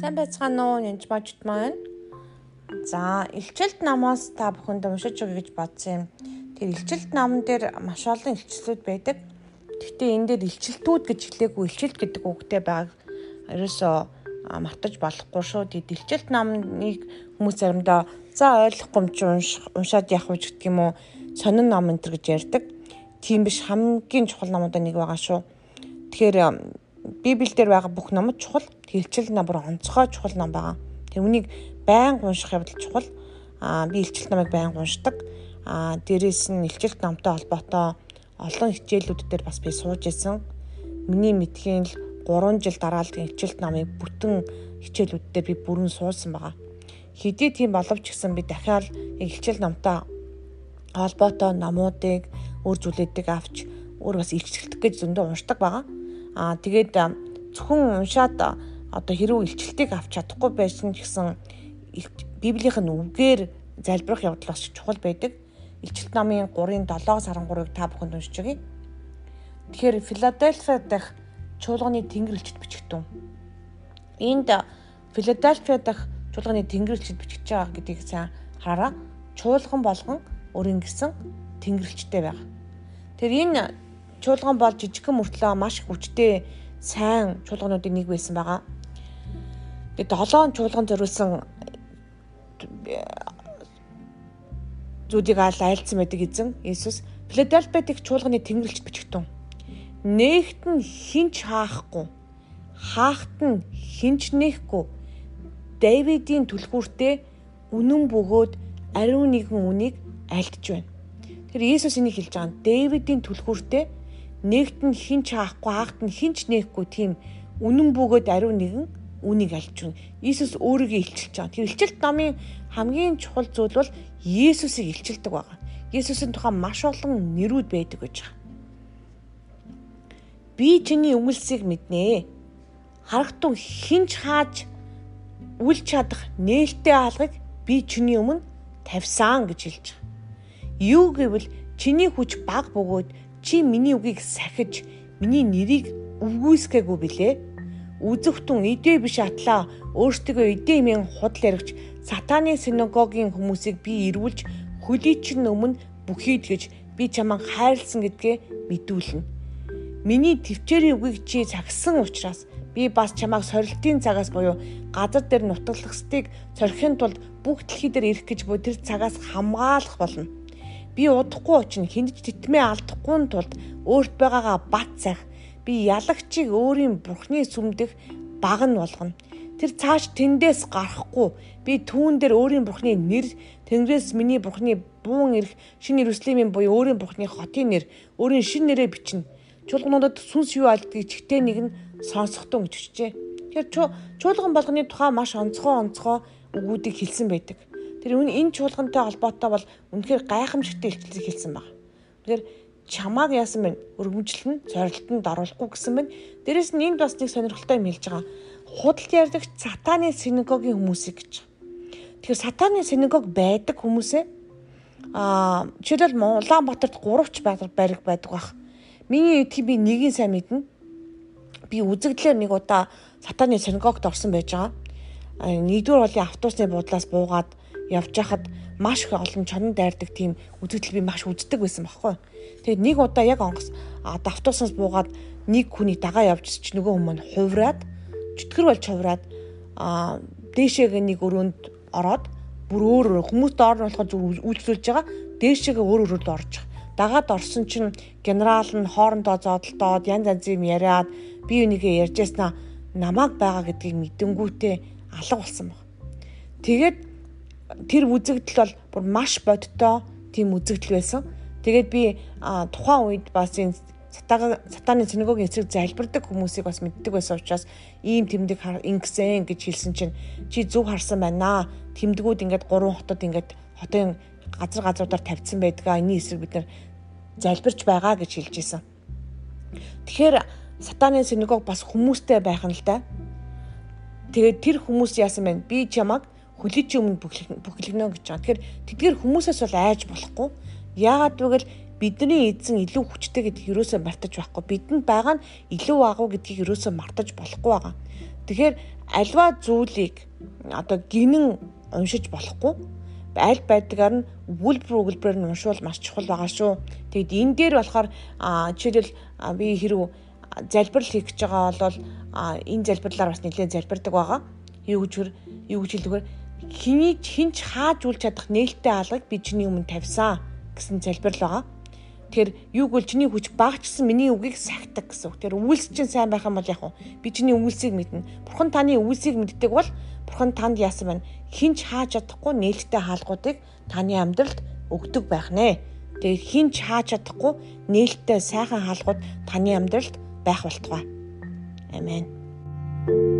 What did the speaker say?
Сайн байцгаана уу? Янж бажт маань. За, илчилт намаас та бүхэнд уншиж өгье гэж бодсон юм. Тэр илчилт намн дээр маш олон илчлэлүүд байдаг. Гэхдээ энэ дээр илчилтүүд гэж хэлээгүй илчилт гэдэг үгтэй байгааг ерөөсөө мартаж болохгүй шүү. Тэд илчилт намныг хүмүүс заримдаа за ойлгохгүй юм чи уншаад явах гэж гэдэг юм уу? Сонин нам энэ гэж ярьдаг. Тийм биш хамгийн чухал намуудаа нэг байгаа шүү. Тэгэхээр Библиэл дээр байгаа бүх номод чухал хилчил нам бүр онцгой чухал ном байгаа. Тэг үнийг байнга унших явдал чухал. Аа би илчилт намыг байнга уншдаг. Аа дээрээс нь илчилт намтай холбоотой олон хичээлүүд дээр бас би сууж исэн. Миний мэдхийн л 3 жил дараалал илчилт намыг бүтэн хичээлүүд дээр би бүрэн суусан байгаа. Хэдий тийм боловч гэсэн би дахиад илчил намтай холбоотой намуудыг өөр зүйлүүдийг авч өөр бас илчилтэх гэж зөндөө уншдаг байгаа. Аа тэгээд зөвхөн уншаад одоо хэрүү илчлэлтийг авч чадахгүй байсан гэсэн Библийнх нь үгээр залбирах явдал бас чухал байдаг. Илчилт намын 3-ын 7 сарын 3-ыг та бүхэнд уншиж өгье. Тэгэхээр Филадельфия дахь чуулганы тэнгэрлэгчд бичгтэн. Энд Филадельфия дахь чуулганы тэнгэрлэгчд бичиж байгаа гэдгийг сайн хараараа. Чуулган болгон өөрийн гэсэн тэнгэрлэгчтэй байгаа. Тэр энэ чуулган бол жижигхэн мөртлөө маш хүчтэй сайн чуулгануудын нэг байсан байгаа. Тэгээд долоон чуулган зориулсан зүйлийг аль айлцсан байдаг эзэн Иесус Филадельфиад их чуулганы тэнгэрлэгч бичгтэн. Нээгт нь хинч хаахгүй, хаахт нь хинч нэхгүй. Давидын түлхүүртээ үнэн бөгөөд ариун нэгэн үнийг альдж байна. Тэр Иесус энийг хэлж байгаа. Давидын түлхүүртээ нэгт нь хин ч хаахгүй хаахт нь хинч нээхгүй тийм үнэн бөгөөд ариун нэгэн үнийг альж байна. Иесус өөрийгөө илчилж байгаа. Тэр илчилт номын хамгийн чухал зүйл бол Иесусыг илчилдэг байгаа. Иесусийн тухай маш олон нэрүүд байдаг гэж байгаа. Би чиний үгэлсийг мэднэ. Харагтун хинч хааж үл чадах нээлттэй хаалгыг би чиний өмнө тавьсан гэж хэлж байгаа. Юу гэвэл чиний хүч баг бөгөөд Чи миний үгийг сахиж миний нэрийг өвгүйсгээгүй билээ. Үзэгтэн идэ биш атлаа өөртөө идэ имийн худал яригч сатаны синагогийн хүмүүсийг би ирүүлж хөлийчин өмнө бүхийд гэж би чамайг хайрлсан гэдгээ мэдүүлнэ. Миний төвчээрийн үгийг чи цагсан учраас би бас чамайг сорилтын цагаас буюу газар дээр нутаглагсдыг сорхин тулд бүх дэлхий дээр ирэх гэж буй тэр цагаас хамгаалах болно Би удахгүй очно хиндэж титмээ алдахгүй тулд өөрт байгаагаа бат цах би ялагчийг өөрийн бурхны сүмдэх баг нь болгоно. Тэр цааш тэндээс гарахгүй би түүн дээр өөрийн бурхны нэр тэнгэрээс миний бурхны буун ирэх шинэ Иерусалимын буюу өөрийн бурхны хотын нэр өөрийн шин нэрээ бичнэ. Чуулгануудад сүнс юу алдгийг чигтээ нэг нь сонсохдоо гэж хүчжээ. Тэгэхээр чуулган болгоны тухай маш онцгой онцгой үгүүдийг хэлсэн байдаг. Тэр энэ чуулгантай холбоотой бол үнэхээр гайхамшигтай илчлэлийг хэлсэн баг. Тэгэхээр чамааг яасан бэ? Өргөмжлөн, цорилтонд оруулахгүй гэсэн байна. Дээрэс нь энд бас нэг сонирхолтой юм хэлж байгаа. Худалд ярьдаг сатаны синагогийн хүмүүсийг гэж. Тэгэхээр сатаны синагог байдаг хүмүүсээ аа жишээлбэл Улаанбаатарт 3ч байраг байдаг бах. Миний эдгийг би нэгийг сайн мэднэ. Би үзэгдлэр нэг удаа сатаны синагогт орсон байж байгаа. Нэгдүгээр болын автобусны буудлаас буугаад явж хахад маш их олон чонон дайрдаг тийм үзэгдэл би маш үздэг байсан байхгүй. Тэгээд нэг удаа яг онгос автобусаас буугаад нэг хүний дагаа явж чи нөгөө хүмүүс хувраад чөтгөр болж хувраад а дээшээгээ нэг өрөөнд ороод бүр өөр өөр хүмүүс доор нь болохоор зүг үйлчлүүлж байгаа дээшээгээ өөр өөрөд орж. Дагаад орсон чинь генерал нь хоорондоо зодолдоод янз янз юм яриад би үнийгээ ярьжсна намааг байгаа гэдгийг мэдэнгүүтээ алга болсон баг. Тэгээд тэр үзэгдэл бол бүр маш бодтой тийм үзэгдэл байсан. Тэгээд би тухайн үед бас энэ сатаны синагогийн эсрэг залбирдаг хүмүүсийг бас мэддэг байсан учраас ийм тэмдэг ингэсэн гэж хэлсэн чинь чи зүг харсан байна. Тэмдгүүд ингээд гурван хотод ингээд хотын газар газруудаар тавьсан байдгаа. Эний эсрэг бид нар залбирч байгаа гэж хэлж исэн. Тэгэхээр сатаны синагог бас хүмүүстэй байх нь л да. Тэгээд тэр хүмүүс яасан бэ? Би чамаг хүлээж өмнө бүхлэгнө гэж байгаа. Тэгэхээр тэдгээр хүмүүсээс бол айж болохгүй. Яагаад гэвэл бидний эзэн илүү хүчтэй гэдгийг юусоо мартаж байхгүй. Бидэнд байгаа нь илүү агуу гэдгийг юусоо мартаж болохгүй байгаа. Тэгэхээр альва зүйлийг одоо гинэн уншиж болохгүй аль байдгаар нь үлбэр өгүүлбэрээр нь уншвал маш чухал байгаа шүү. Тэгэд энэ дээр болохоор жишээлбэл би хэрэг залбирал хийх гэж байгаа бол энэ залбирлаар бас нэлээд залбирдаг байгаа. Юу гэж юу гэж хэлдэгвэр хиний хинч хааж үл чадах нээлттэй алгыг би чиний өмнө тавьсан гэсэн залбирал байгаа. Тэгэхээр юуг бол чиний хүч багчсан миний үгийг сахидаг гэсэн үг. Тэр үйлс чинь сайн байх юм бол яг уу би чиний үйлсийг мэднэ. Бурхан таны үйлсийг мэддэг бол бурхан танд яасан байна? Хинч хааж чадахгүй нээлттэй хаалгуудыг таны амьдралд өгдөг байх нэ. Тэгээ хинч хааж чадахгүй нээлттэй сайхан хаалгууд таны амьдралд байх болтугай. Амен.